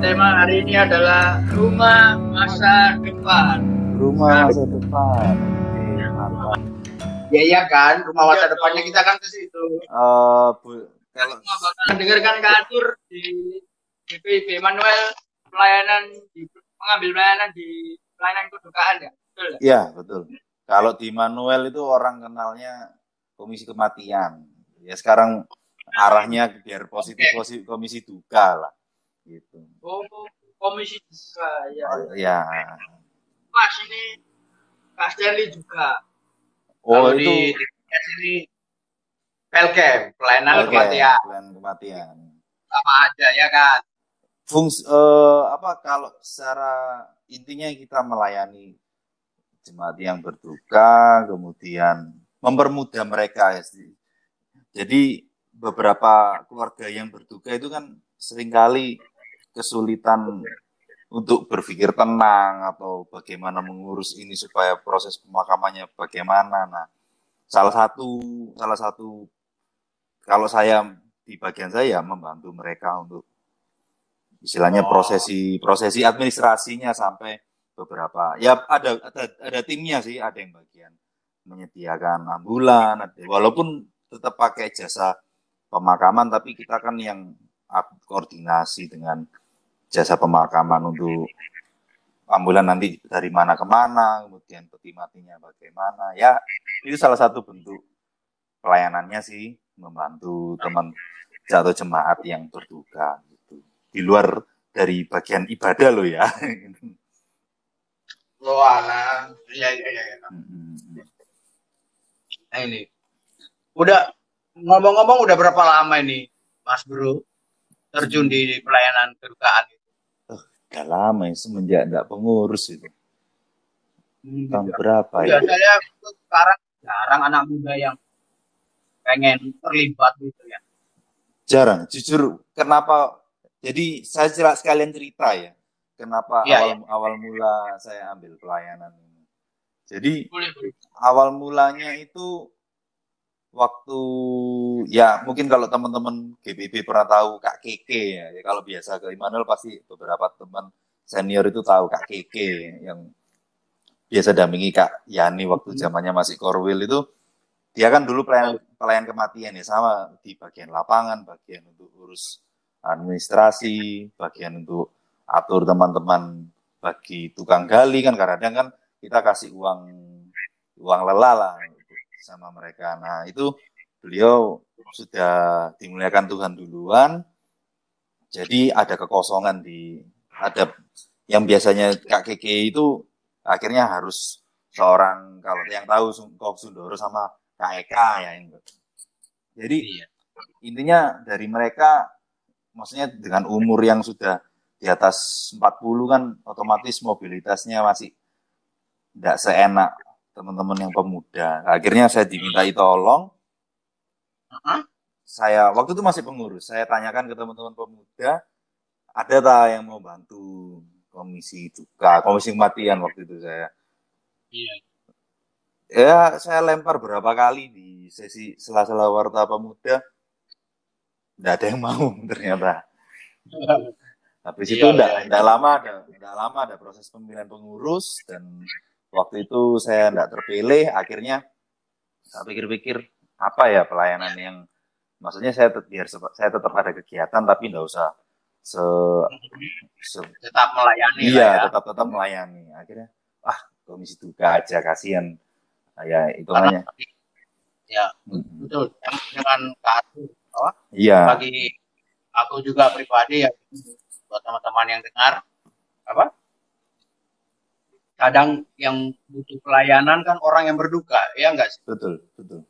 tema hari ini adalah rumah masa depan. Rumah masa depan. Oke, mantap. Ya iya kan, rumah masa depannya kita kan ke situ. Eh, Bu, kalau bakal dengarkan kantor di BPIB Manuel pelayanan di mengambil pelayanan di pelayanan kedukaan ya. Betul ya? Iya, betul. Kalau di Manuel itu orang kenalnya komisi kematian. Ya sekarang arahnya biar positif positif komisi duka lah. Gitu. Oh, komisi juga ya. Oh, ya. Mas ini Kak Stanley juga. Oh, Kalau itu di, di sini Pelkem, pelayanan Oke, kematian. plan kematian. Sama aja ya kan. Fungsi eh, apa kalau secara intinya kita melayani jemaat yang berduka, kemudian mempermudah mereka ya. sih. Jadi beberapa keluarga yang berduka itu kan sering kali kesulitan untuk berpikir tenang atau bagaimana mengurus ini supaya proses pemakamannya bagaimana. Nah, salah satu salah satu kalau saya di bagian saya membantu mereka untuk istilahnya Oh. prosesi prosesi administrasinya sampai beberapa ya ada ada ada timnya sih ada yang bagian menyediakan ambulan walaupun tetap pakai jasa pemakaman tapi kita kan yang koordinasi dengan jasa pemakaman untuk ambulan nanti dari mana ke mana kemudian peti matinya bagaimana ya itu salah satu bentuk pelayanannya sih membantu teman atau jemaat yang berduka gitu di luar dari bagian ibadah lo ya Oh, alah. Iya, iya, iya. iya. Mm-mm. Nah, ini. Udah, ngomong-ngomong udah berapa lama ini, Mas Bro, terjun di pelayanan kedukaan? Udah lama ya semenjak enggak pengurus itu. Hmm, tahun gitu. berapa Ya, ya saya sekarang jarang anak muda yang pengen terlibat gitu ya. jarang. Jujur kenapa? Jadi saya cerita sekalian cerita ya. Kenapa Iya, awal awal mula saya ambil pelayanan ini. Jadi Boleh, boleh. awal mulanya itu waktu ya mungkin kalau teman-teman GBB pernah tahu Kak Keke ya, Ya, kalau biasa ke Immanuel pasti beberapa teman senior itu tahu Kak Keke yang biasa dampingi Kak Yani waktu Hmm. zamannya masih Korwil itu. Dia kan dulu pelayan pelayan kematian ya sama di bagian lapangan bagian untuk urus administrasi bagian untuk atur teman-teman bagi tukang gali kan. Kadang kan kita kasih uang uang lelah lah sama mereka. Nah itu beliau sudah dimuliakan Tuhan duluan. Jadi ada kekosongan di ada yang biasanya Kak Keke itu akhirnya harus seorang kalau yang tahu Kok Sundoro sama Kak Eka ya yang jadi Iya. intinya dari mereka maksudnya dengan umur yang sudah di atas 40 kan otomatis mobilitasnya masih tidak seenak teman-teman yang pemuda. Akhirnya saya dimintai tolong. Hah? Saya waktu itu masih pengurus. Saya tanyakan ke teman-teman pemuda, ada tak yang mau bantu komisi duka, komisi kematian waktu itu saya. Iya. Ya, saya lempar berapa kali di sesi sela-sela warta pemuda. Tidak ada yang mau ternyata. Habis Iya, itu enggak, iya, enggak lama ada enggak lama ada proses pemilihan pengurus dan waktu itu saya enggak terpilih, akhirnya saya pikir-pikir apa ya pelayanan yang maksudnya saya tet- biar saya tetap ada kegiatan tapi enggak usah se, se- Tetap melayani iya ya. tetap tetap melayani. Akhirnya ah komisi duka aja kasihan ya hitungannya. Ya, Mm, betul. Dengan kartu apa? Iya, bagi aku juga pribadi ya buat teman-teman yang dengar apa kadang yang butuh pelayanan kan orang yang berduka ya enggak sih? Betul, betul.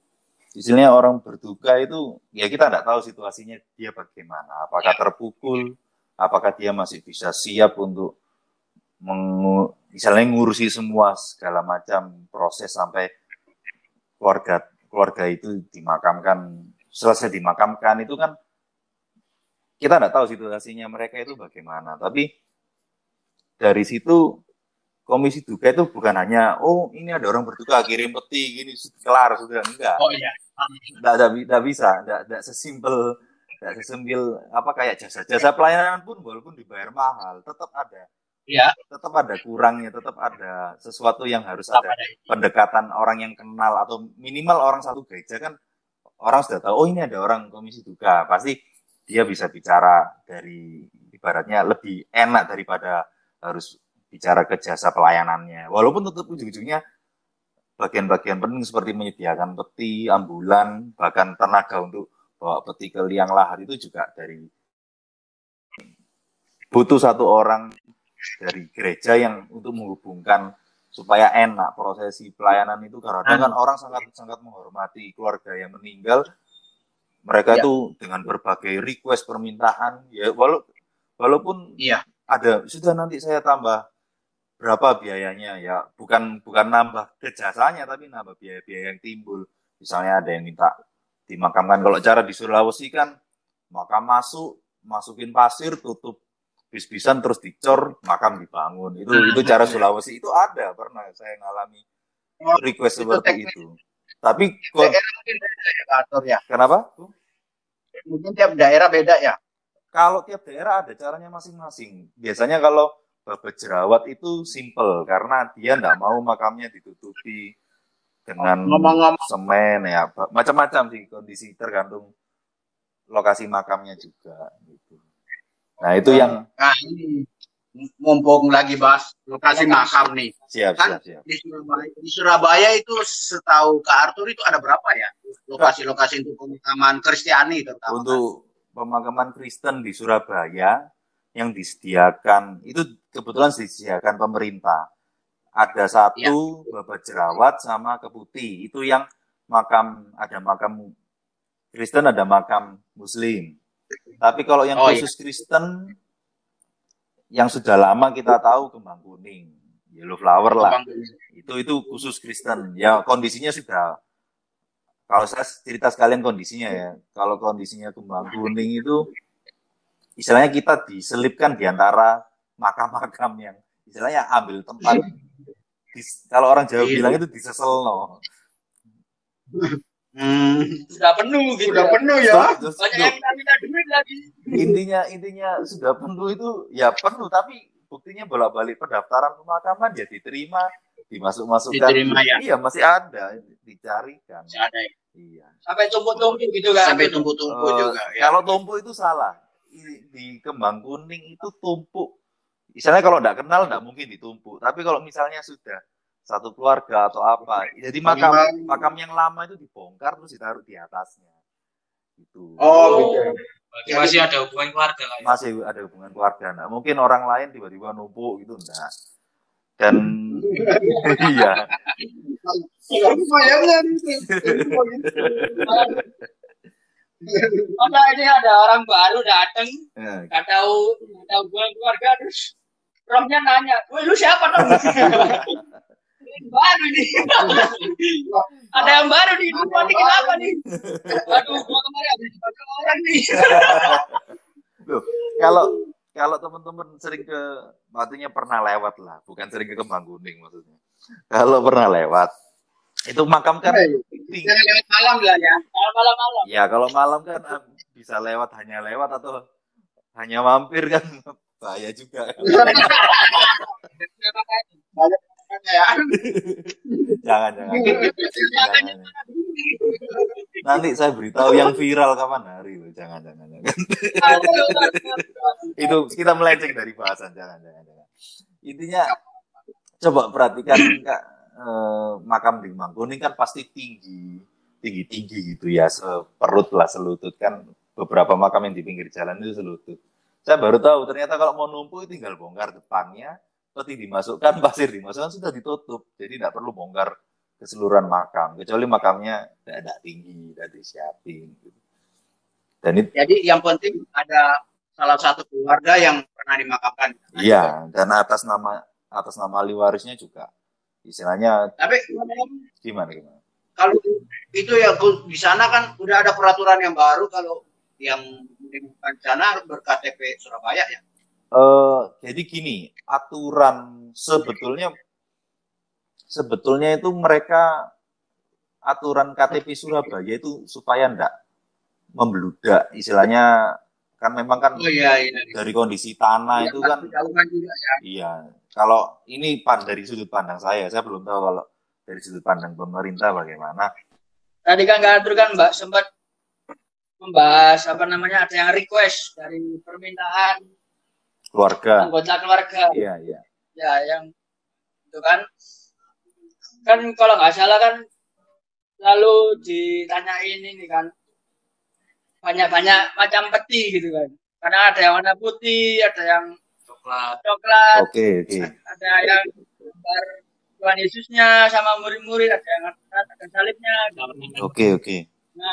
Istilahnya orang berduka itu ya kita enggak tahu situasinya dia bagaimana, apakah terpukul, apakah dia masih bisa siap untuk mengu, misalnya ngurusi semua segala macam proses sampai keluarga keluarga itu dimakamkan selesai dimakamkan itu kan kita nggak tahu situasinya mereka itu bagaimana. Tapi dari situ komisi duka itu bukan hanya oh ini ada orang berduka kirim peti gini kelar sudah. Enggak. Oh iya. Enggak, enggak, enggak bisa enggak, enggak sesimpel tidak sesembil apa kayak jasa jasa pelayanan pun walaupun dibayar mahal tetap ada. Ya tetap ada kurangnya tetap ada sesuatu yang harus ada. pendekatan orang yang kenal atau minimal orang satu gereja kan orang sudah tahu oh ini ada orang komisi duka pasti dia bisa bicara dari ibaratnya lebih enak daripada harus bicara ke jasa pelayanannya walaupun tetap ujung-ujungnya bagian-bagian penting seperti menyediakan peti, ambulan, bahkan tenaga untuk bawa peti ke liang lahat itu juga dari butuh satu orang dari gereja yang untuk menghubungkan supaya enak prosesi pelayanan itu karena kan orang sangat sangat menghormati keluarga yang meninggal mereka ya. itu dengan berbagai request permintaan ya walaupun walaupun ya. ada sudah nanti saya tambah berapa biayanya ya. Bukan bukan nambah kejasanya tapi nambah biaya-biaya yang timbul. Misalnya ada yang minta dimakamkan. Kalau cara di Sulawesi kan makam masuk masukin pasir tutup bis-bisan terus dicor makam dibangun. Itu itu cara Sulawesi itu ada pernah saya ngalami oh, request seperti itu. Tapi kok ya, ya. kenapa? Mungkin tiap daerah beda ya? Kalau tiap daerah ada caranya masing-masing. Biasanya kalau babat jerawat itu simple karena dia tidak mau makamnya ditutupi dengan Ngomong -ngomong. semen ya macam-macam sih kondisi tergantung lokasi makamnya juga gitu. Nah itu yang nah, ini mumpung lagi bahas lokasi makam nih. Siap, kan siap, siap. Di Surabaya, di Surabaya itu setahu Kak Arthur itu ada berapa ya lokasi-lokasi untuk pemakaman Kristiani terutama? Untuk pemakaman Kristen di Surabaya yang disediakan itu kebetulan disediakan pemerintah. Ada satu ya. babat jerawat sama keputi. Itu yang makam ada makam Kristen ada makam Muslim. Tapi kalau yang oh, iya. khusus iya. Kristen yang sudah lama kita tahu kembang kuning, yellow flower lah. Itu itu khusus Kristen. Ya kondisinya sudah kalau saya cerita sekalian kondisinya ya. Kalau kondisinya kembang kuning itu istilahnya kita diselipkan di antara makam-makam yang istilahnya ambil tempat di, kalau orang Jawa iya. bilang itu disesel no. Hmm. Sudah penuh gitu. Sudah ya. penuh ya. Banyak yang minta duit lagi. Intinya intinya sudah penuh itu ya penuh tapi buktinya bolak-balik pendaftaran pemakaman ya diterima, dimasuk-masukkan. Diterima ya. Iya masih ada, dicarikan. Masih ada ya. Iya. Sampai tumpuk-tumpuk gitu kan. Sampai tumpuk-tumpuk uh, juga. Ya. Kalau tumpuk itu salah di kembang kuning itu tumpuk. Misalnya kalau tidak kenal tidak mungkin ditumpuk. Tapi kalau misalnya sudah satu keluarga atau apa, jadi makam makam yang lama itu dibongkar terus ditaruh di atasnya. Itu. Oh, gitu. masih ada hubungan keluarga lah. Ya? Masih ada hubungan keluarga. Nah, mungkin orang lain tiba-tiba numpuk gitu enggak. Dan iya. Masa ini ada orang baru datang, ya. nggak tahu nggak tahu gue keluarga terus rohnya nanya, "Woi, lu siapa dong?" baru nih. ada yang baru nih, lu mati kenapa nih? Waduh, gua kemarin habis dipakai orang nih. Loh, kalau kalau teman-teman sering ke maksudnya pernah lewat lah, bukan sering ke Kembang Kuning maksudnya. Kalau pernah lewat, itu makam kan bisa lewat malam lah ya. Kalau malam malam. Ya kalau malam kan ah, bisa lewat hanya lewat atau hanya mampir kan bahaya juga. jangan jangan. jangan. Nanti saya beritahu yang viral kapan hari Jangan jangan jangan. itu kita melenceng dari bahasan jangan jangan jangan. Intinya coba perhatikan kak eh, makam di Mangkuning kan pasti tinggi, tinggi tinggi gitu ya, seperut lah selutut kan beberapa makam yang di pinggir jalan itu selutut. Saya baru tahu ternyata kalau mau numpuk tinggal bongkar depannya, peti dimasukkan, pasir dimasukkan sudah ditutup, jadi tidak perlu bongkar keseluruhan makam, kecuali makamnya tidak tinggi, tidak disiapin. Gitu. Dan itu, jadi yang penting ada salah satu keluarga yang pernah dimakamkan. Iya, dan atas nama atas nama ahli warisnya juga istilahnya tapi gimana gimana kalau itu ya di sana kan udah ada peraturan yang baru kalau yang bukan sana berKTP Surabaya ya uh, jadi gini aturan sebetulnya sebetulnya itu mereka aturan KTP Surabaya itu supaya ndak membludak istilahnya kan memang kan Oh iya iya. dari kondisi tanah Iya, itu kan juga ya. iya kalau ini pan dari sudut pandang saya saya belum tahu kalau dari sudut pandang pemerintah bagaimana. Tadi kan Kak Arthur kan Mbak? Sempat membahas apa namanya ada yang request dari permintaan keluarga. anggota keluarga. Iya iya. Ya yang itu kan. Kan kalau nggak salah kan lalu ditanyain ini kan. Banyak-banyak macam peti gitu kan. Karena ada yang warna putih ada yang Coklat. coklat oke oke ada yang gambar Tuhan Yesusnya sama murid-murid ada yang ada, ada salibnya oke oke nah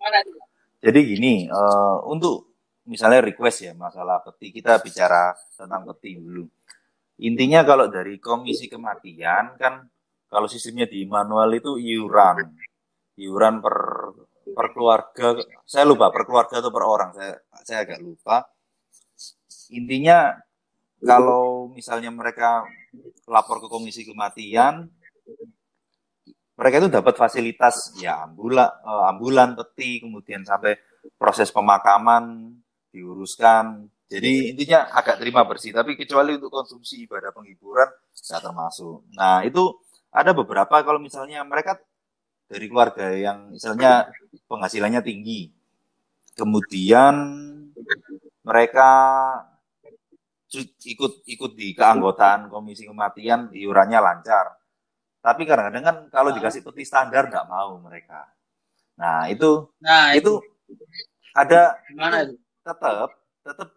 mana itu Jadi gini, eh, untuk misalnya request ya masalah peti, kita bicara tentang peti dulu. Intinya kalau dari komisi kematian kan kalau sistemnya di manual itu iuran, iuran per per keluarga. Saya lupa per keluarga atau per orang, saya saya agak lupa. Intinya kalau misalnya mereka lapor ke komisi kematian, mereka itu dapat fasilitas ya ambulan, ambulan peti, kemudian sampai proses pemakaman diuruskan. Jadi intinya agak terima bersih, tapi kecuali untuk konsumsi ibadah penghiburan nggak termasuk. Nah itu ada beberapa kalau misalnya mereka dari keluarga yang misalnya penghasilannya tinggi, kemudian mereka ikut ikut di keanggotaan komisi kematian iurannya lancar. Tapi kadang-kadang kan kalau dikasih peti standar nggak mau mereka. Nah itu nah itu itu ada gimana itu tetap tetap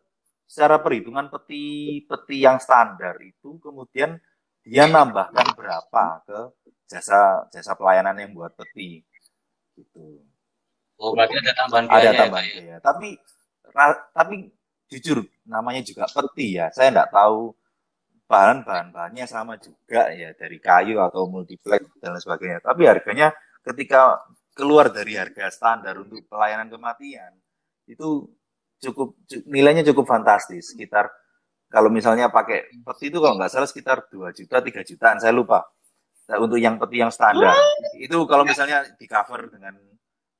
secara perhitungan peti peti yang standar itu kemudian dia nambahkan berapa ke jasa jasa pelayanan yang buat peti gitu Oh, berarti ada tambahan ada biaya. tambahan ya, ya? biaya tapi ra- tapi jujur namanya juga peti ya. Saya nggak tahu bahan bahan bahannya sama juga ya dari kayu atau multiplex dan lain sebagainya. Tapi harganya ketika keluar dari harga standar untuk pelayanan kematian itu cukup cu- nilainya cukup fantastis. Sekitar kalau misalnya pakai peti itu kalau nggak salah sekitar 2 juta 3 jutaan saya lupa. Nah, untuk yang peti yang standar. Itu kalau misalnya di cover dengan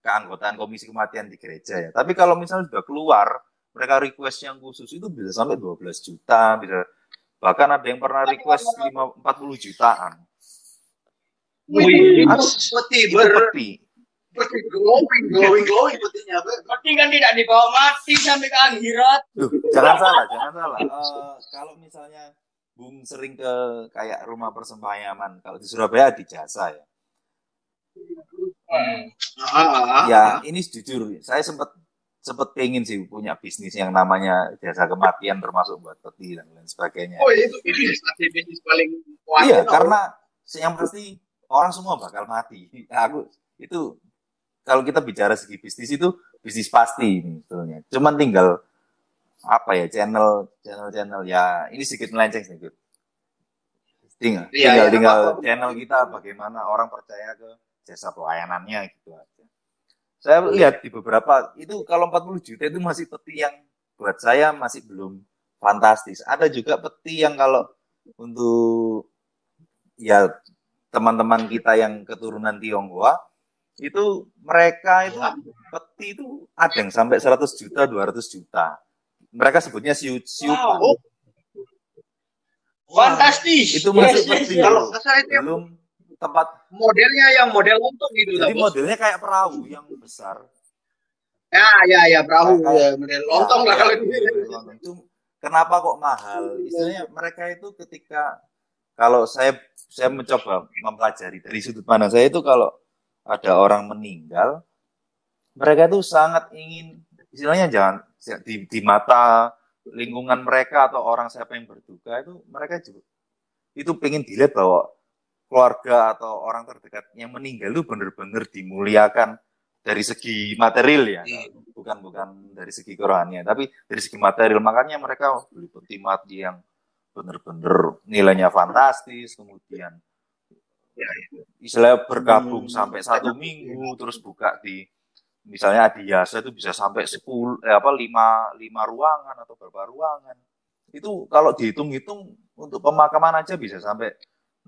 keanggotaan komisi kematian di gereja ya. Tapi kalau misalnya sudah keluar mereka request yang khusus itu bisa sampai 12 juta bisa bahkan ada yang pernah request 5, 40 jutaan Wih, peti ber peti peti glowing, glowing, glowing petinya. Berarti kan tidak dibawa mati sampai ke akhirat Duh, jangan salah, jangan salah. Eh, kalau misalnya Bung sering ke kayak rumah persembahyaman, kalau di Surabaya di jasa ya. Ah, ah, ah. Ya, ini jujur, saya sempat sempat pengen sih punya bisnis yang namanya jasa kematian termasuk buat peti dan lain sebagainya. Oh, itu bisnis bisnis paling kuat. Iya, itu. karena yang pasti orang semua bakal mati. Aku itu kalau kita bicara segi bisnis itu bisnis pasti ini sebetulnya. Cuman tinggal apa ya channel channel channel ya ini sedikit melenceng sedikit. Tinggal Iya, tinggal, iya, tinggal channel kita bagaimana orang percaya ke jasa pelayanannya gitu aja. Saya lihat di beberapa itu kalau 40 juta itu masih peti yang buat saya masih belum fantastis. Ada juga peti yang kalau untuk ya teman-teman kita yang keturunan Tionghoa itu mereka itu peti itu ada yang sampai 100 juta 200 juta mereka sebutnya siu siupan Wow. Fantastis itu masih Yes, yes, peti yes. Kalau salah itu yang belum tempat modelnya yang model untuk gitu jadi lah, modelnya kayak perahu yang besar Ya, ya, ya, perahu Kayak- ya, model lontong lah Ya, kalau ya, itu. lontong. Itu kenapa kok mahal istilahnya mereka itu ketika kalau saya saya mencoba mempelajari dari sudut pandang saya itu kalau ada orang meninggal mereka itu sangat ingin istilahnya jangan di, di mata lingkungan mereka atau orang siapa yang berduka itu mereka juga itu pengen dilihat bahwa keluarga atau orang terdekat yang meninggal itu benar-benar dimuliakan dari segi material ya. Bukan bukan dari segi kerohanian tapi dari segi material. Makanya mereka beli peti mati yang benar-benar nilainya fantastis kemudian istilahnya bergabung Hmm. sampai satu minggu terus buka di misalnya Adiasa itu bisa sampai 10 eh, apa 5 5 ruangan atau berapa ruangan. Itu kalau dihitung-hitung untuk pemakaman aja bisa sampai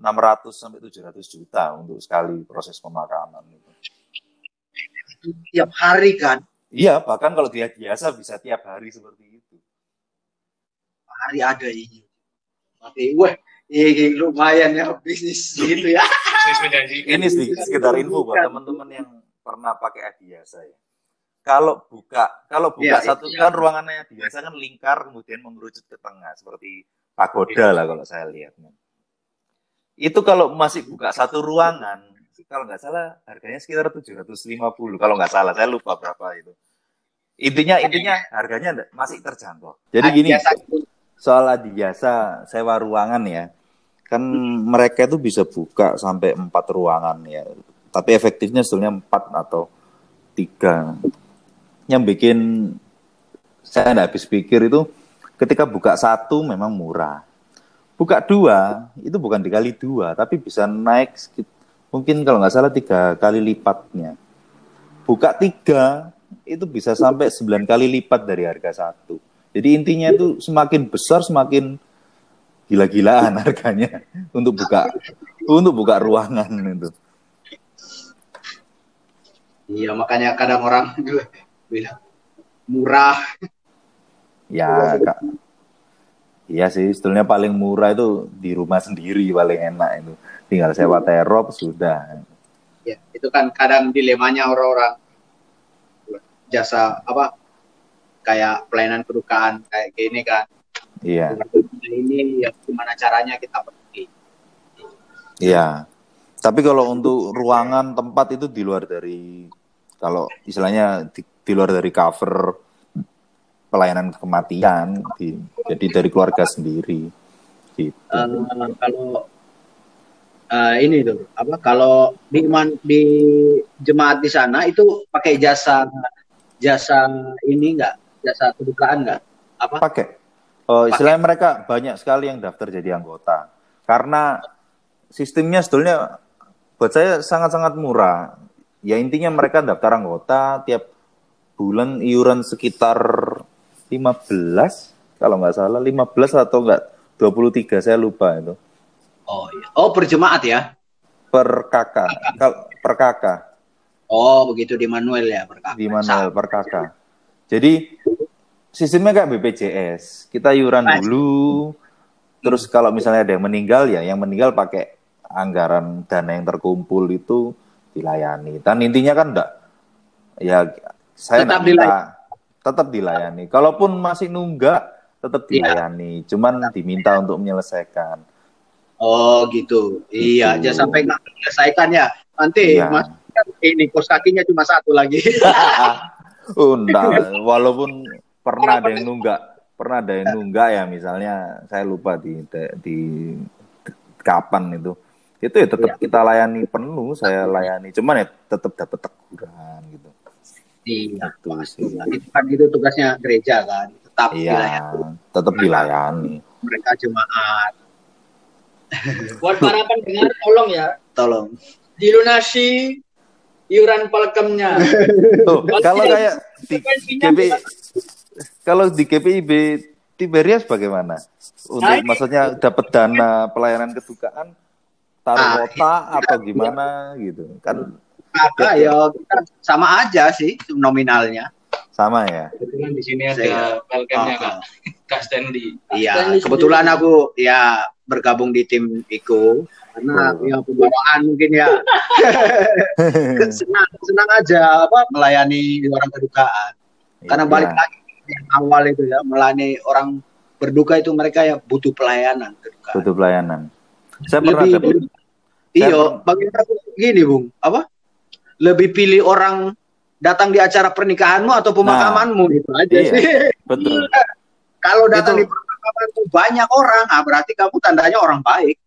600 sampai 700 juta untuk sekali proses pemakaman itu. tiap hari kan Iya, bahkan kalau dia biasa bisa tiap hari seperti itu. hari ada ini tapi wah ini lumayan ya bisnis gitu ya Bisnis menjanjikan. Ini sedikit sekedar info buat teman-teman yang pernah pakai Adiasa ya. Kalau buka, kalau buka Iya, satu iya. kan ruangannya Adiasa kan lingkar kemudian mengerucut ke tengah seperti pagoda lah kalau saya lihat. Itu kalau masih buka satu ruangan, kalau nggak salah harganya sekitar 750 kalau nggak salah, saya lupa berapa itu. Intinya intinya harganya masih terjangkau. Jadi gini, soal Adiasa sewa ruangan ya kan mereka itu bisa buka sampai empat ruangan ya. Tapi efektifnya sebetulnya empat atau tiga. Yang bikin saya nggak habis pikir itu ketika buka satu memang murah buka dua itu bukan dikali dua tapi bisa naik mungkin kalau nggak salah tiga kali lipatnya buka tiga itu bisa sampai sembilan kali lipat dari harga satu jadi intinya itu semakin besar semakin gila-gilaan harganya untuk buka untuk buka ruangan itu. iya makanya kadang orang bilang murah Ya, Kak. Iya sih, sebetulnya paling murah itu di rumah sendiri paling enak itu. Tinggal sewa terop sudah. ya itu kan kadang dilemanya orang-orang jasa apa kayak pelayanan kedukaan kayak gini kan Iya, ini ya gimana caranya kita pergi iya. Tapi kalau untuk ruangan tempat itu di luar dari kalau istilahnya di, di luar dari cover pelayanan kematian, di, jadi dari keluarga sendiri. Gitu. Eh, kalau eh, ini tuh apa kalau di iman- di jemaat di sana itu pakai jasa jasa ini enggak jasa kedukaan enggak apa pakai. Oh, istilahnya mereka banyak sekali yang daftar jadi anggota. Karena sistemnya sebetulnya buat saya sangat-sangat murah. Ya intinya mereka daftar anggota tiap bulan iuran sekitar 15 kalau nggak salah 15 atau enggak 23 saya lupa itu. Oh iya. Oh berjemaat ya? Per kakak per kakak oh begitu di Manuel ya berkah di Manuel per kakak. Jadi sistemnya kayak BPJS. Kita iuran Nice. dulu, terus kalau misalnya ada yang meninggal ya, yang meninggal pakai anggaran dana yang terkumpul itu dilayani. Dan intinya kan enggak, ya saya Tetap nggak minta, tetap dilayani. Kalaupun masih nunggak, tetap Iya. dilayani. Cuman diminta untuk menyelesaikan. oh gitu iya Gitu. jangan sampai nggak menyelesaikan ya nanti Iya. mas kan ini kos kakinya cuma satu lagi enggak. Walaupun pernah ada yang nunggak, pernah ada yang nunggak ya misalnya saya lupa di di kapan itu. Itu ya tetap kita layani penuh, saya layani. Cuman ya tetap dapat teguran gitu. Iya Itu pasti sih. itu kan itu tugasnya gereja kan tetap dilayani Iya, tetap dilayani. mereka jemaat Buat para pendengar tolong ya tolong dilunasi iuran palkemnya. Tuh, kalau kayak di GPI, kalau di GPIB Tiberias bagaimana? Untuk Nah, maksudnya dapat dana pelayanan kedukaan taruh Ah, kota atau gimana gitu kan Maka ya kita sama aja sih nominalnya. sama ya Kebetulan di sini Saya- ada pelkemnya Oh, kak, Kak Stanley. Iya, kebetulan aku ya bergabung di tim Iko karena Oh. ya pembawaan mungkin ya senang senang aja apa melayani orang kedukaan. Karena Iya. balik lagi yang awal itu ya melayani orang berduka itu mereka ya butuh pelayanan kedukaan. butuh pelayanan saya pernah Lebih, dapat lebih- iya, bagi aku gini bung, apa? Lebih pilih orang datang di acara pernikahanmu atau pemakamanmu itu aja Iya. sih. betul Kalau datang Itu- di pemakamanmu banyak orang, ah berarti kamu tandanya orang baik.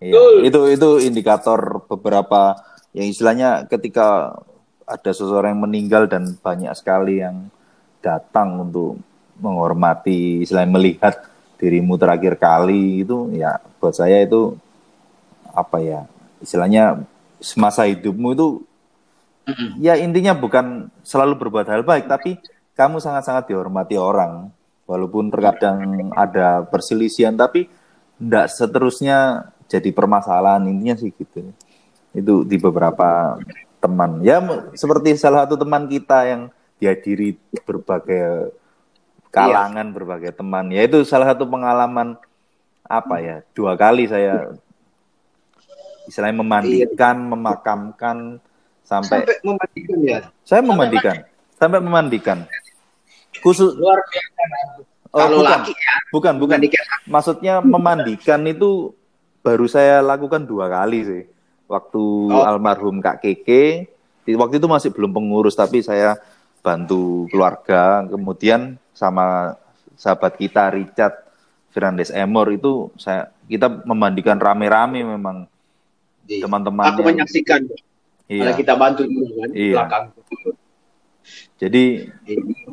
Iya, itu itu indikator beberapa yang istilahnya ketika ada seseorang yang meninggal dan banyak sekali yang datang untuk menghormati istilahnya melihat dirimu terakhir kali itu ya buat saya itu apa ya istilahnya semasa hidupmu itu ya intinya bukan selalu berbuat hal baik tapi kamu sangat-sangat dihormati orang walaupun terkadang ada perselisihan tapi tidak seterusnya jadi permasalahan intinya sih gitu itu di beberapa teman. Ya seperti salah satu teman kita yang dihadiri berbagai kalangan, berbagai teman. Ya itu salah satu pengalaman apa ya? Dua kali saya istilahnya memandikan, memakamkan sampai, Sampai memandikan ya. saya memandikan, sampai memandikan. Khusus Luar biasa. oh, Kalau bukan, laki ya, bukan, bukan. memandikan. Maksudnya memandikan itu baru saya lakukan dua kali sih. Waktu Oh. almarhum Kak Keke, waktu itu masih belum pengurus tapi saya bantu keluarga, kemudian sama sahabat kita Richard Fernandes Emor itu saya kita memandikan rame-rame memang Iya. teman-teman Aku yang- menyaksikan. Iya. Karena kita bantu juga kan Iya. belakang. Jadi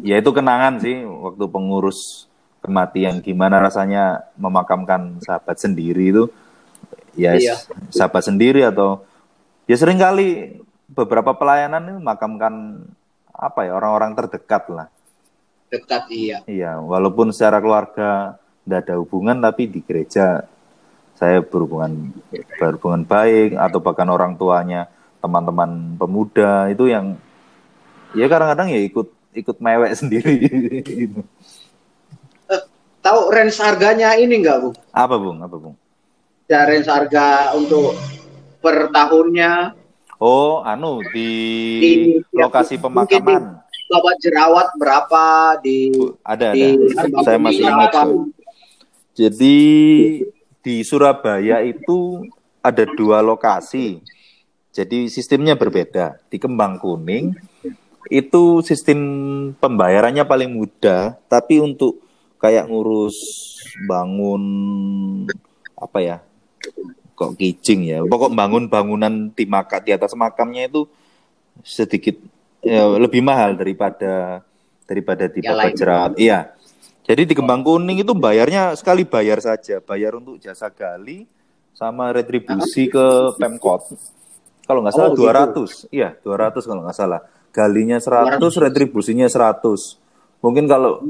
ya itu kenangan sih waktu pengurus kematian gimana rasanya memakamkan sahabat sendiri itu ya Iya. sahabat sendiri atau ya sering kali beberapa pelayanan itu memakamkan apa ya orang-orang terdekat lah Dekat iya. iya walaupun secara keluarga tidak ada hubungan tapi di gereja saya berhubungan berhubungan baik atau bahkan orang tuanya teman-teman pemuda itu yang ya kadang-kadang ya ikut ikut mewek sendiri. Tahu range harganya ini enggak, Bu? apa bung? Apa bung? Ya, range harga untuk per tahunnya. Oh anu di Di- lokasi mungkin pemakaman bawa jerawat berapa di ada ada. di saya masih ingat? Jadi di Surabaya itu ada dua lokasi. Jadi sistemnya berbeda. Di Kembang Kuning itu sistem pembayarannya paling mudah, tapi untuk kayak ngurus bangun apa ya? Kok kijing ya. Pokok bangun bangunan di maka di atas makamnya itu sedikit ya, lebih mahal daripada daripada di. Jerawat. Iya. Jadi di Kembang Kuning itu bayarnya sekali bayar saja, bayar untuk jasa gali sama retribusi ke Pemkot. Kalau nggak salah Oh, 200. Iya, 200 kalau nggak salah. Galinya 100, retribusinya 100. Mungkin kalau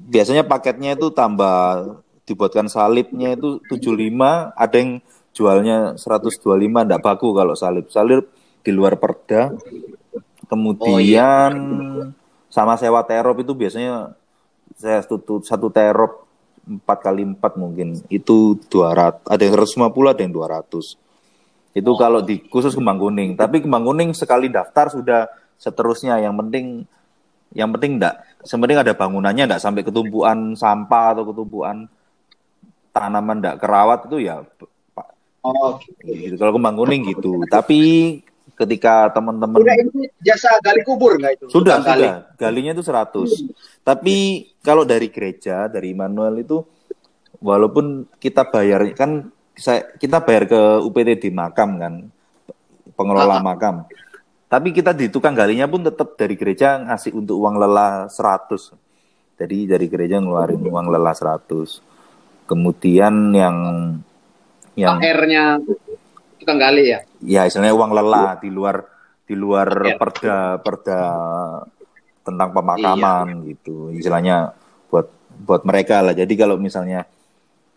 biasanya paketnya itu tambah dibuatkan salibnya itu 75, ada yang jualnya 125 enggak baku kalau salib. Salib di luar perda. Kemudian sama sewa terop itu biasanya saya satu, satu terop 4 kali 4 mungkin itu 200 ada yang 150 ada yang 200 itu kalau di khusus kembang kuning tapi kembang kuning sekali daftar sudah seterusnya yang penting yang penting enggak sepenting ada bangunannya enggak sampai ketumpuan sampah atau ketumpuan tanaman enggak kerawat itu ya Pak Oh, gitu. kalau kembang kuning gitu tapi ketika teman-teman udah ini jasa gali kubur nggak itu? sudah, Tukang gali. sudah. Galinya itu 100. Tapi kalau dari gereja, dari Immanuel itu walaupun kita bayar kan saya kita bayar ke UPT di makam kan, pengelola makam. Tapi kita di tukang galinya pun tetap dari gereja ngasih untuk uang lelah 100. Jadi dari gereja ngeluarin uang lelah 100. Kemudian yang yang PR-nya tukang gali ya. ya istilahnya uang lelah di luar di luar Iya. perda perda tentang pemakaman gitu istilahnya buat buat mereka lah jadi kalau misalnya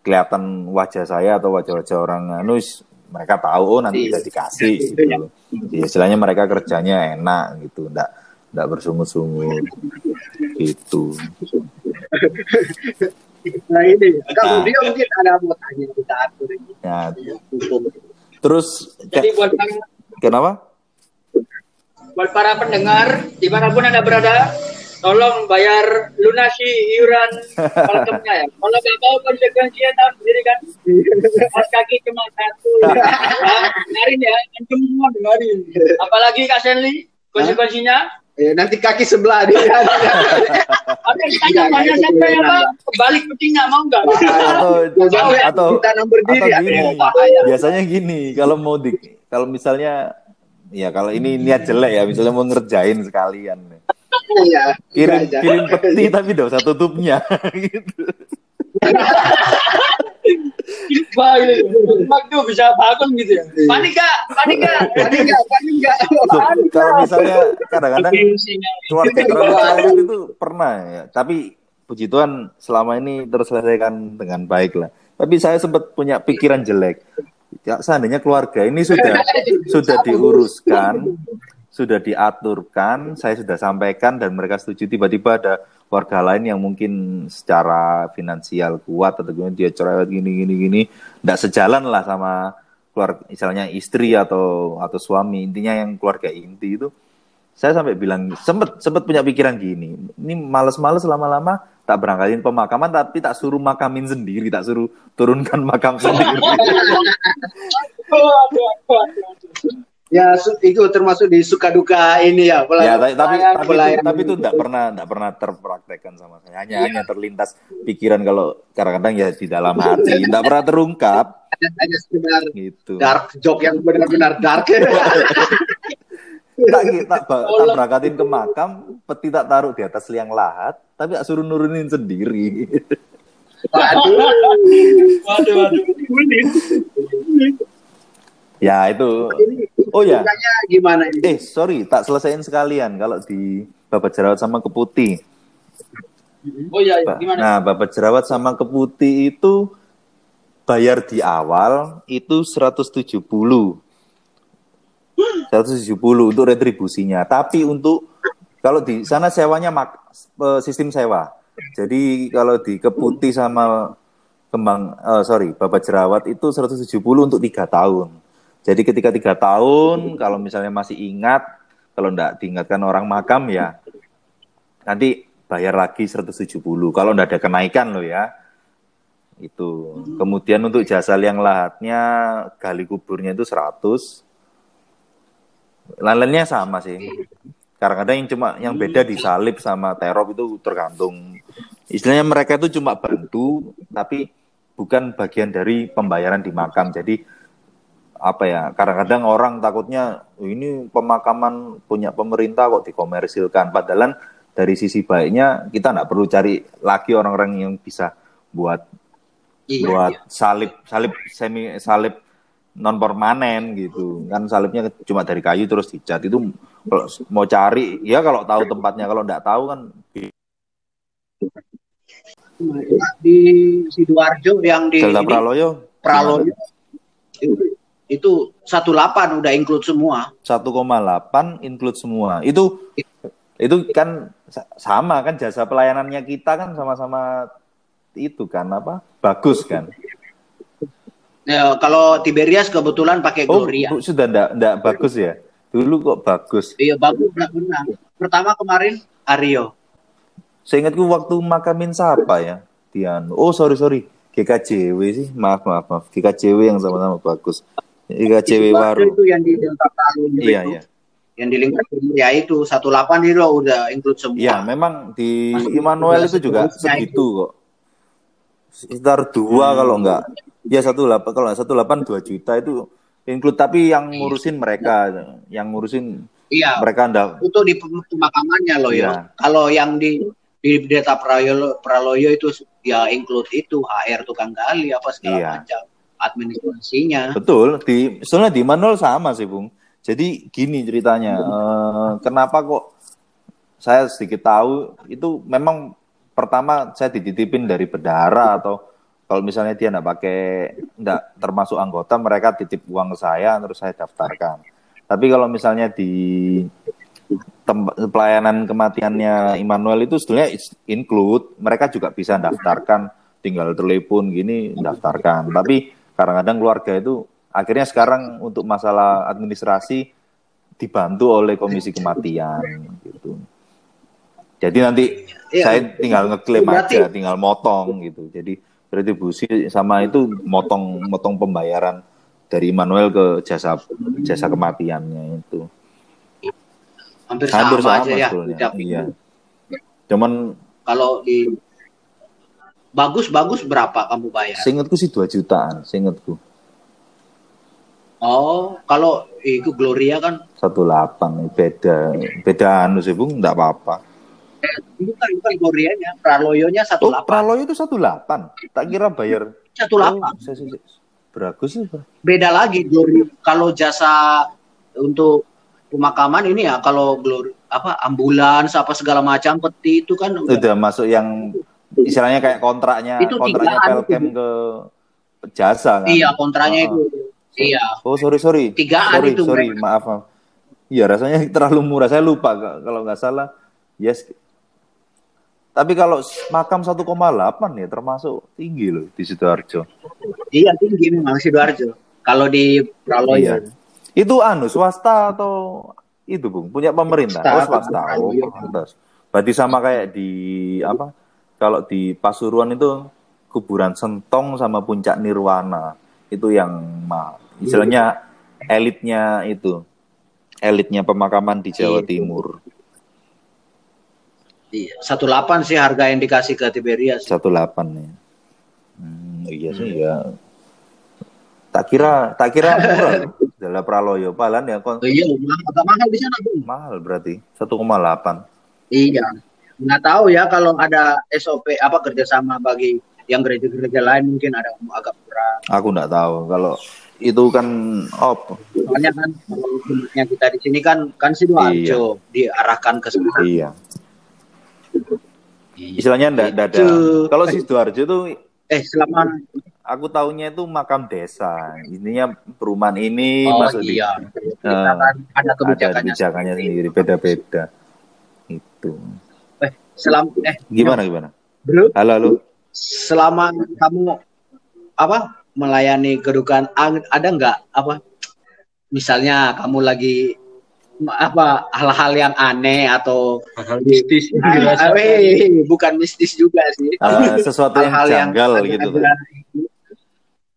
kelihatan wajah saya atau wajah-wajah orang anu is- mereka tahu oh nanti Iya. bisa dikasih gitu. Jadi, istilahnya mereka kerjanya enak gitu. Enggak enggak bersungut-sungut gitu. Nah ini, kalau dia mungkin ada mau tanya kita atur ini. ya. Terus Jadi buat kenapa? buat para pendengar di mana pun anda berada, tolong bayar lunasi iuran makamnya ya. Kalau nggak mau konsekuensinya tahu sendiri kan. Mas kaki cuma satu. Dengarin ya, antum semua dengarin. Apalagi Kak Senli, konsekuensinya Eh, nanti kaki sebelah dia. Ada yang tanya mana sampai apa kebalik kucingnya mau nggak? atau atau ditanam berdiri atau ya. gini, bahaya. biasanya gini kalau mau di kalau misalnya ya kalau ini niat jelek ya misalnya mau ngerjain sekalian Iya. kirim Iya, kirim peti tapi tidak usah tutupnya gitu gitu. Waktu bisa bangun gitu ya. Panik gak? Panik gak? Panik enggak? Panik enggak? Tuh, kalau misalnya kadang-kadang keluarga keluarga itu pernah ya tapi puji Tuhan selama ini terselesaikan dengan baik lah tapi saya sempat punya pikiran jelek ya seandainya keluarga ini sudah sudah diuruskan sudah diaturkan, saya sudah sampaikan dan mereka setuju. Tiba-tiba ada warga lain yang mungkin secara finansial kuat atau gimana dia cerewet gini gini gini, tidak sejalan lah sama keluarga, misalnya istri atau atau suami. Intinya yang keluarga inti itu, saya sampai bilang sempet sempet punya pikiran gini, ini males-males lama-lama tak berangkatin pemakaman tapi tak suruh makamin sendiri, tak suruh turunkan makam sendiri. Ya itu termasuk di suka duka ini ya. Ya, pelayan- tapi tapi pelayan- tapi, itu, pelayan- tapi itu tidak pernah tidak pernah terpraktekkan sama saya. Hanya hanya terlintas pikiran kalau kadang-kadang ya di dalam hati, tidak pernah terungkap hanya sekedar gitu. dark joke yang benar-benar dark. Tak tak, tak berangkatin ke makam, peti tak taruh di atas liang lahat, tapi tak suruh nurunin sendiri. Waduh. Waduh, waduh. Ya itu. Oh ya, gimana ini? eh sorry, tak selesaiin sekalian kalau di babat jerawat sama keputi. Oh iya. Ba- gimana? Nah, babat jerawat sama keputi itu bayar di awal itu 170. 170 untuk retribusinya. Tapi untuk kalau di sana sewanya mak, eh, sistem sewa. Jadi kalau di keputi sama kembang eh, sorry babat jerawat itu 170 untuk tiga tahun. Jadi ketika tiga tahun kalau misalnya masih ingat kalau enggak diingatkan orang makam ya nanti bayar lagi 170 kalau enggak ada kenaikan loh ya. Itu kemudian untuk jasa liang lahatnya gali kuburnya itu 100 lain-lainnya sama sih. Kadang-kadang yang cuma yang beda di salib sama terop itu tergantung. Istilahnya mereka itu cuma bantu tapi bukan bagian dari pembayaran di makam. Jadi apa ya kadang-kadang orang takutnya "Oh, ini pemakaman punya pemerintah kok dikomersilkan. Padahal dari sisi baiknya kita nggak perlu cari lagi orang-orang yang bisa buat Iya, buat iya. salib salib semi salib non permanen gitu. Kan salibnya cuma dari kayu terus dicat. Itu kalau mau cari ya kalau tahu tempatnya kalau nggak tahu kan Di Sidoarjo yang di Delta ini, Praloyo Praloyo. itu, itu 18 udah include semua. 1,8 include semua itu itu kan sa- sama kan jasa pelayanannya kita kan sama-sama itu kan apa bagus kan Ya, kalau Tiberias kebetulan pakai oh Gloria. bu- sudah ndak ndak bagus ya dulu kok bagus Iya bagus benar benar. Pertama kemarin Aryo. Seingatku waktu makamin siapa ya? Tian. Oh sorry sorry. GKJW sih. Maaf maaf maaf. GKJW yang sama-sama bagus. GKJW Sidoarjo Waru. itu yang di Delta Palu itu. Iya iya. Yang di lingkar ya itu 18 itu udah include semua. Iya memang di Masuk Immanuel itu juga segitu kok. Sekitar dua kalau enggak. Ya satu delapan kalau satu delapan dua juta itu include tapi yang ngurusin mereka, yang ngurusin Iya. mereka ndak Itu di pem- pemakamannya loh Iya. ya. Kalau yang di di Deta Praloyo, Praloyo itu ya include itu HR tukang gali apa segala Iya. macam administrasinya. Betul, di sebenarnya di Manol sama sih, Bung. Jadi gini ceritanya, eh, kenapa kok saya sedikit tahu itu memang pertama saya dititipin dari bendara atau kalau misalnya dia enggak pakai enggak termasuk anggota mereka titip uang ke saya terus saya daftarkan. Tapi kalau misalnya di tem- pelayanan kematiannya Immanuel itu sebenarnya include mereka juga bisa daftarkan tinggal telepon gini daftarkan. Tapi kadang-kadang keluarga itu akhirnya sekarang untuk masalah administrasi dibantu oleh komisi kematian gitu. Jadi nanti Iya. saya tinggal ngeklaim Berarti- aja, tinggal motong gitu. Jadi retribusi sama itu motong motong pembayaran dari Immanuel ke jasa jasa kematiannya itu. Hampir, Hampir sama, sama, aja ya. Iya. Cuman Kalau di bagus-bagus berapa kamu bayar? seingatku sih 2 jutaan, seingatku. Oh, kalau itu Gloria kan 18 beda beda anu sih Bung, enggak apa-apa. itu kan bukan Glorianya, Praloyonya Oh, 18. Praloyo itu 18. Tak kira bayar 18. Oh, saya, saya, Beragus sih. Beda lagi Gloria. Kalau jasa untuk pemakaman ini ya kalau Gloria apa ambulans apa segala macam peti itu kan udah Udah masuk yang istilahnya kayak kontraknya Itu kontraknya Pelkem ke jasa kan. iya kontraknya Oh, itu. Iya. Oh, sorry sorry. Tigaan sorry, itu sorry, mereka. maaf. Iya rasanya terlalu murah. Saya lupa kalau nggak salah. Yes. Tapi kalau makam 1,8 ya termasuk tinggi loh di sidoarjo. Iya tinggi memang sidoarjo. Kalau di Praloyo. Iya. Itu anu swasta atau itu bung punya pemerintah? Swasta. Oh swasta. Oh, Iya. Berarti sama kayak di apa? Kalau di Pasuruan itu kuburan Sentong sama Puncak Nirwana itu yang. Istilahnya elitnya itu elitnya pemakaman di Jawa Iya. Timur. Iya. 18 sih harga yang dikasih ke Tiberias. 18 ya. Hmm, iya sih ya. Tak kira tak kira murah dalam Praloyo. Palan ya kon- iya, mahal, mahal di sana, Bung. mahal berarti 1,8. Iya. Nggak tahu ya kalau ada SOP apa kerjasama bagi yang gereja-gereja lain mungkin ada agak murah. Aku nggak tahu kalau itu kan op Soalnya kan kalau kita di sini kan kan sidoarjo diarahkan ke sana. iya. Istilahnya ndak ndak ada. Itu. Kalau Sidoarjo itu Eh selama aku taunya itu makam desa. Intinya perumahan ini oh masuk iya di kita eh, kan ada ada kebijakannya. kebijakannya sendiri beda-beda. Itu. Selama eh Gimana gimana? bro Halo halo. selama kamu apa melayani kedukaan ada nggak apa misalnya kamu lagi apa hal-hal yang aneh atau Hal mistis yang Ah, dirasakan. weh, bukan mistis juga sih Eh, sesuatu yang hal-hal janggal agak- gitu. agak-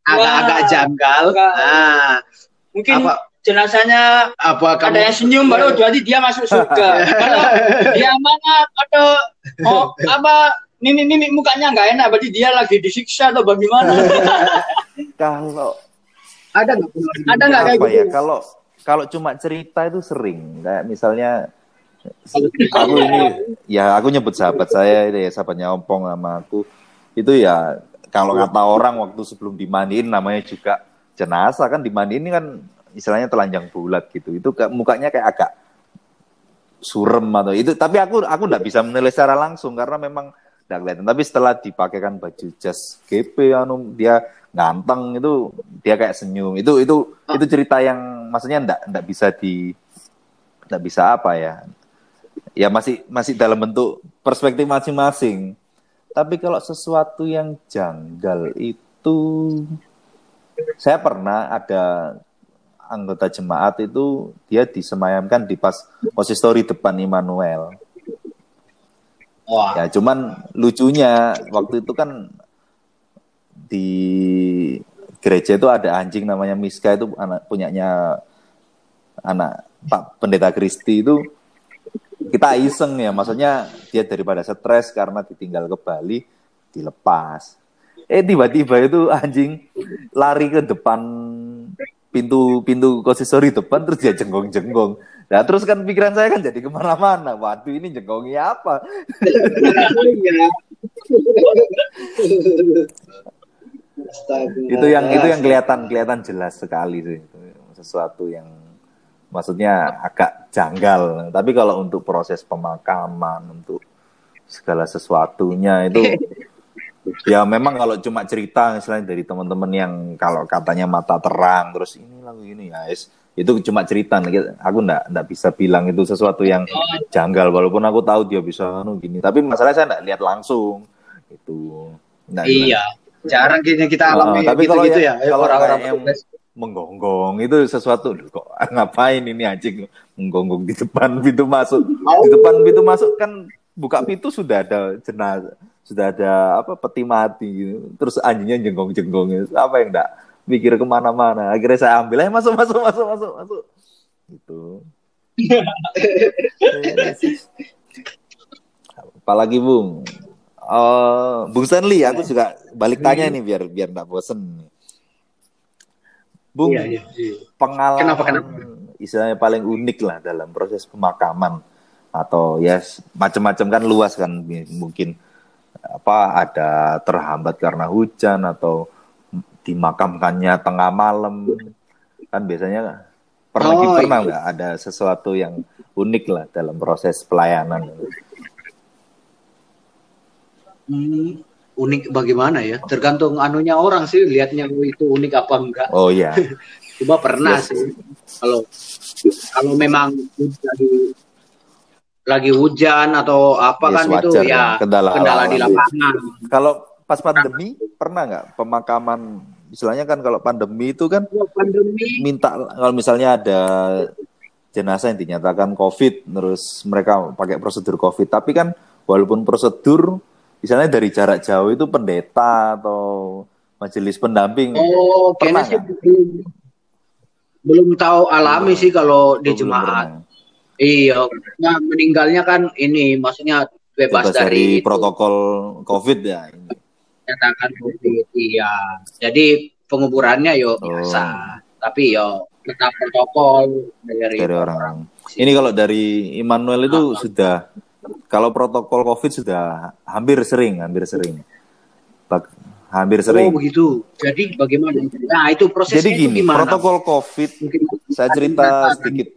agak-agak Wah. janggal Agak- nah Mungkin apa jenazahnya apa ada kamu yang senyum baru berarti dia masuk surga. Kalau dia mana atau oh apa mimik-mimik mukanya nggak enak berarti dia lagi disiksa atau bagaimana? Kalau ada nggak? Ada nggak kayak apa gitu? ya? Kalau kalau cuma cerita itu sering. Kayak misalnya aku ini ya aku nyebut sahabat saya ini ya sahabatnya Ompong sama aku itu ya kalau kata orang waktu sebelum dimandiin namanya juga jenazah kan dimandiin kan istilahnya telanjang bulat gitu. Itu kayak- mukanya kayak agak surem atau itu. Tapi aku aku nggak bisa menilai secara langsung karena memang nggak kelihatan. Tapi setelah dipakaikan baju jas GP anu dia ganteng itu dia kayak senyum. Itu itu itu cerita yang maksudnya nggak nggak bisa di nggak bisa apa ya? Ya masih masih dalam bentuk perspektif masing-masing. Tapi kalau sesuatu yang janggal itu saya pernah ada anggota jemaat itu dia disemayamkan di pas konsistori depan Immanuel. Wah. Ya, cuman lucunya waktu itu kan di gereja itu ada anjing namanya Miska itu anak punyanya anak Pak Pendeta Kristi itu. Kita iseng ya, maksudnya dia daripada stres karena ditinggal ke Bali dilepas. Eh tiba-tiba itu anjing lari ke depan pintu pintu konsistori depan terus dia jenggong-jenggong. Nah terus kan pikiran saya kan jadi ke mana-mana. Waduh ini jenggongnya apa? Itu yang itu yang kelihatan kelihatan jelas sekali sih Itu sesuatu yang maksudnya agak janggal tapi kalau untuk proses pemakaman untuk segala sesuatunya itu ya memang kalau cuma cerita misalnya dari teman-teman yang kalau katanya mata terang terus ini lagu ini ya es itu cuma cerita. Aku ndak ndak bisa bilang itu sesuatu yang janggal walaupun aku tahu dia bisa anu gini. Tapi masalahnya saya ndak lihat langsung itu Nggak- iya jarang kayaknya kita alami Ah, tapi gitu, kalau gitu ya kalau orang-orang yang menggonggong itu sesuatu Duh, kok ngapain ini anjing? Menggonggong di depan pintu masuk. Di depan pintu masuk kan buka pintu sudah ada jenazah sudah ada apa peti mati gitu. terus anjingnya jenggong-jenggong gitu. apa yang enggak mikir ke mana-mana akhirnya saya ambil aja masuk masuk masuk masuk masuk gitu apalagi bung Eh, bung Stanley aku juga balik tanya nih biar biar nggak bosen bung Iya, iya. pengalaman Kenapa, kenapa? istilahnya paling unik lah dalam proses pemakaman atau ya yes, macam-macam kan luas kan mungkin apa ada terhambat karena hujan atau dimakamkannya tengah malam kan biasanya pernah Oh, pernah iya. nggak ada sesuatu yang unik lah dalam proses pelayanan Hmm, unik bagaimana ya tergantung anunya orang sih lihatnya itu unik apa enggak Oh iya. coba pernah Yes. sih kalau kalau memang lagi hujan atau apa Yes, kan itu wajar ya ya, kendala kendala di lapangan. Kalau pas pandemi pernah nggak pemakaman istilahnya kan kalau pandemi itu kan pandemi. minta kalau misalnya ada jenazah yang dinyatakan COVID terus mereka pakai prosedur COVID. Tapi kan walaupun prosedur misalnya dari jarak jauh itu pendeta atau majelis pendamping oh Pernah sih belum belum tahu alami sih kalau di Oh, belum jemaat. Iya nah meninggalnya kan ini maksudnya bebas, bebas dari, itu. protokol COVID ya nyatakan COVID iya jadi penguburannya yo Oh. biasa tapi yo tetap protokol dari, dari orang. Ini kalau dari Immanuel itu sudah kalau protokol COVID sudah hampir sering, hampir sering. Bak- hampir oh sering. begitu jadi bagaimana nah itu prosesnya Jadi itu gini, gimana protokol COVID Mungkin saya cerita sedikit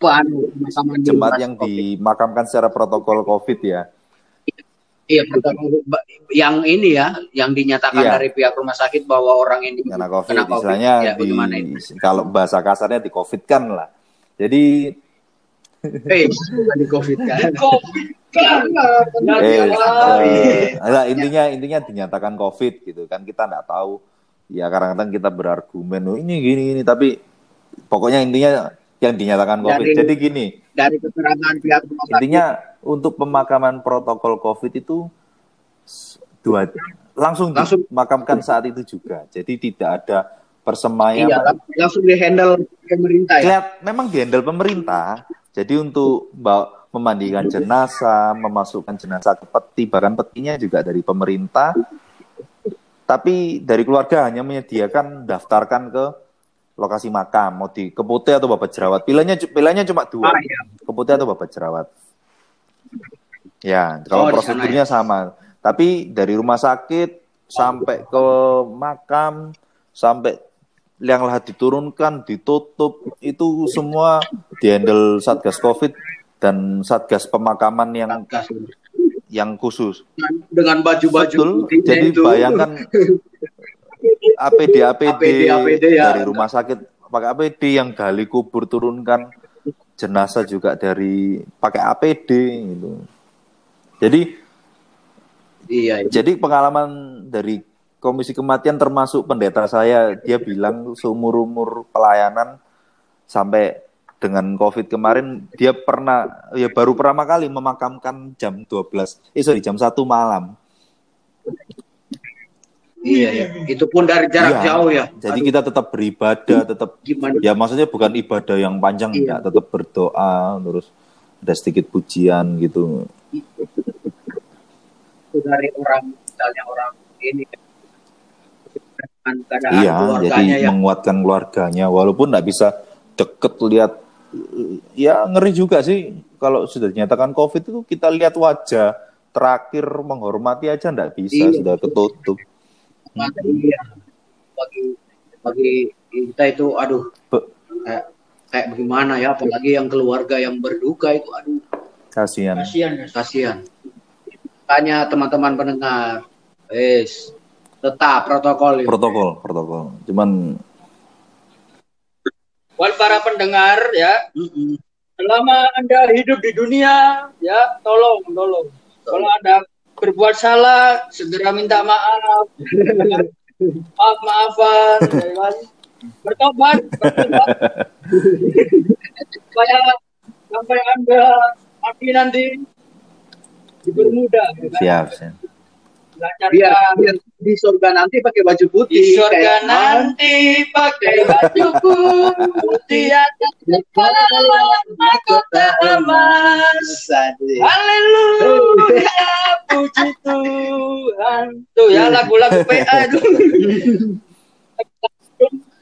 pemakaman di jemaat yang COVID. dimakamkan secara protokol COVID ya. iya protokol yang ini ya yang dinyatakan Iya. dari pihak rumah sakit bahwa orang ini Karena COVID, kena COVID. istilahnya ya, di, itu kalau bahasa kasarnya di COVID kan lah. Jadi eh di COVID kan Covid kan. eh, Nanti eh, nah, intinya intinya dinyatakan COVID gitu kan kita nggak tahu ya kadang-kadang kita berargumen oh, ini gini gini tapi pokoknya intinya yang dinyatakan COVID. Dari- Jadi gini, dari keterangan pihak rumah sakit intinya untuk pemakaman protokol COVID itu dua langsung Langsung. dimakamkan saat itu juga. Jadi tidak ada persemaian. iya lang- langsung di handle pemerintah ya Lihat, memang dihandle pemerintah. Jadi untuk memandikan jenazah, memasukkan jenazah ke peti, bahkan petinya juga dari pemerintah. Tapi dari keluarga hanya menyediakan daftarkan ke lokasi makam, mau di Keputih atau Babat Jerawat. Pilihannya pilihannya cuma dua, Ah, iya. Keputih atau Babat Jerawat. Ya, kalau Oh, di sana prosedurnya sama. Tapi dari rumah sakit sampai ke makam, sampai yang lahat diturunkan, ditutup, itu semua dihandle Satgas Covid dan Satgas pemakaman yang Satgas. yang khusus. dengan baju-baju Betul. Jadi itu. bayangkan APD APD, ya. dari rumah sakit pakai APD yang gali kubur turunkan jenazah juga dari pakai APD gitu. Jadi iya, iya. jadi pengalaman dari komisi kematian termasuk pendeta saya dia bilang seumur umur pelayanan sampai dengan COVID kemarin dia pernah ya baru pertama kali memakamkan jam 12 eh sorry jam 1 malam iya, iya. Itu pun dari jarak Iya. jauh ya. Jadi Aduh, kita tetap beribadah, tetap gimana? ya maksudnya bukan ibadah yang panjang, Iya. enggak, tetap berdoa, terus ada sedikit pujian gitu. Itu dari orang misalnya orang ini keadaan Iya, jadi ya. menguatkan keluarganya, walaupun nggak bisa deket lihat, ya ngeri juga sih kalau sudah dinyatakan COVID itu kita lihat wajah terakhir menghormati aja nggak bisa, Iya. sudah ketutup. Iya. Bagi bagi kita itu aduh kayak kayak bagaimana ya apalagi yang keluarga yang berduka itu aduh Kasihan. Kasihan. kasihan. Tanya teman-teman pendengar, wes tetap protokol ya. Protokol, protokol. Cuman Buat para pendengar ya, selama Anda hidup di dunia, ya tolong, tolong. Kalau Anda berbuat salah, segera minta maaf. maaf maafan, kan? Bertobat, bertobat. Supaya sampai Anda mati nanti dipermudah, kan? siap, siap. Biar, biar di surga nanti pakai baju putih. Di surga nanti pakai baju putih atas kepala mahkota emas. Haleluya, lagu-lagu PA itu.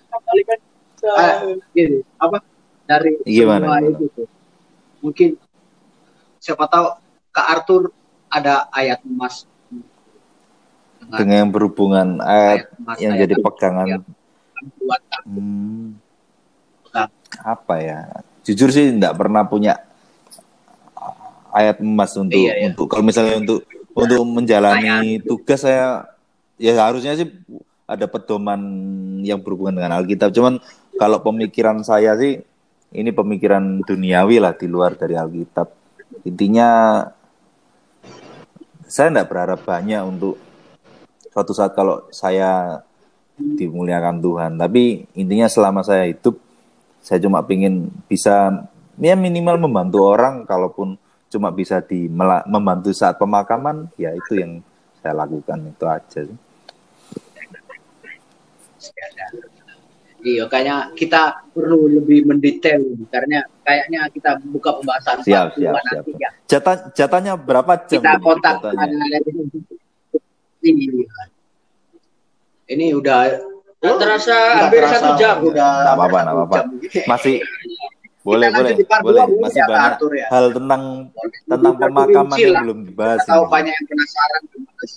Kembalikan. Ah, gini, apa dari Gimana, itu tuh. Mungkin siapa tahu Kak Arthur ada ayat emas dengan Dengan yang berhubungan ayat emas yang ayat jadi pegangan yang buat Hmm, apa ya? Jujur sih tidak pernah punya ayat emas untuk Iya, iya. untuk kalau misalnya untuk untuk menjalani tugas saya ya harusnya sih ada pedoman yang berhubungan dengan Alkitab. Cuman kalau pemikiran saya sih ini pemikiran duniawi lah di luar dari Alkitab. Intinya saya tidak berharap banyak untuk suatu saat kalau saya dimuliakan Tuhan. Tapi intinya selama saya hidup, saya cuma ingin bisa ya minimal membantu orang, kalaupun cuma bisa di membantu saat pemakaman, ya itu yang saya lakukan itu aja sih. Iya, kayaknya kita perlu lebih mendetail karena kayaknya kita buka pembahasan siap, siap, siap. nanti ya. Jatah, jatahnya berapa jam? Kita kontak ini udah oh, terasa hampir satu jam. Udah apa-apa, apa-apa. Masih boleh boleh boleh masih ya, banyak ya. hal tentang tentang pemakaman yang belum dibahas. Tahu banyak yang penasaran proses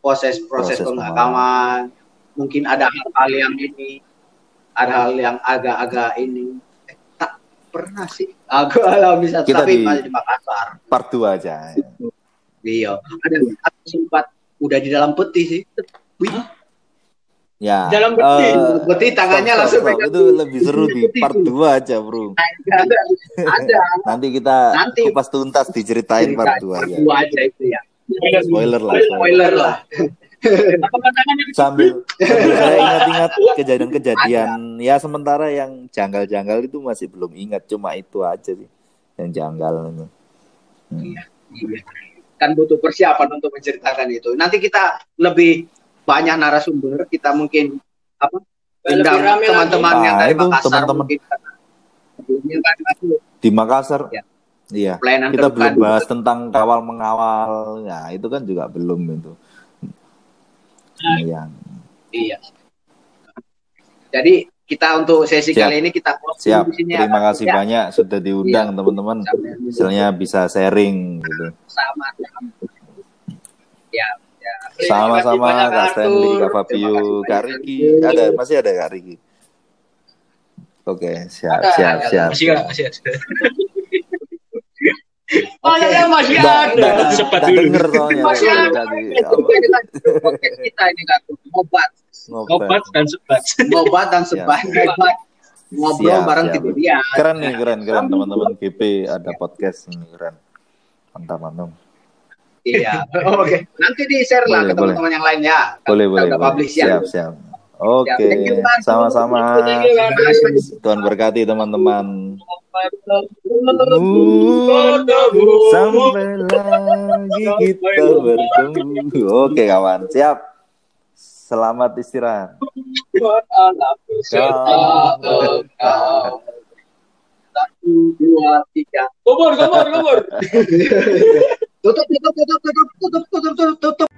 proses, proses pemakaman mungkin ada hal-hal yang ini ada hal yang agak-agak ini eh, tak pernah sih aku alami satu Kita tapi di masih di Makassar part 2 aja iya ada aku sempat udah di dalam peti sih Wih. Ya. Dalam peti, uh, peti tangannya stop, langsung stop, Itu lebih seru di part 2 aja, Bro. Ada. ada. Nanti kita nanti kupas tuntas diceritain part 2 ya. Part 2 aja itu ya. Spoiler lah. Spoiler lah sambil, sambil saya ingat-ingat kejadian-kejadian ya sementara yang janggal-janggal itu masih belum ingat cuma itu aja sih yang janggal itu. Hmm. Iya, iya. Kan butuh persiapan untuk menceritakan itu. Nanti kita lebih banyak narasumber, kita mungkin apa? Undang teman-teman yang dari nah, Makassar teman-teman. Di Makassar. Ya. Iya. Pelayanan kita belum bahas tentang kawal mengawal. Ya, itu kan juga belum itu. Iya. Iya. Jadi kita untuk sesi Siap. kali ini kita Siap. Di sini Terima kasih ya. banyak sudah diundang iya. teman-teman. Misalnya bisa sharing gitu. Sama. Ya. ya. Sama-sama Kak Stanley, Kak Fabio, Kak Riki. Ada masih ada Kak Riki. Oke, siap, ada, siap, ada. siap. Masih, masih ada. Oh ya masih ada. Sempat dulu. Denger soalnya. Masih ada. Kita ini kan obat. Obat dan sebat. Obat dan sebat. Ngobrol siap, bareng tidur dia. Keren nih, keren, keren teman-teman GP ada podcast nih keren. Mantap, mantap. Iya. Oke. Nanti di share lah ke teman-teman yang lainnya. Boleh, boleh. Publish ya. Siap, siap. Oke, okay. sama-sama. Tuhan berkati teman-teman. Sampai lagi kita bertemu. Oke kawan, siap. Selamat istirahat. Satu, dua, tiga. Kubur, kubur, kubur. tutup, tutup, tutup, tutup, tutup, tutup, tutup, tutup.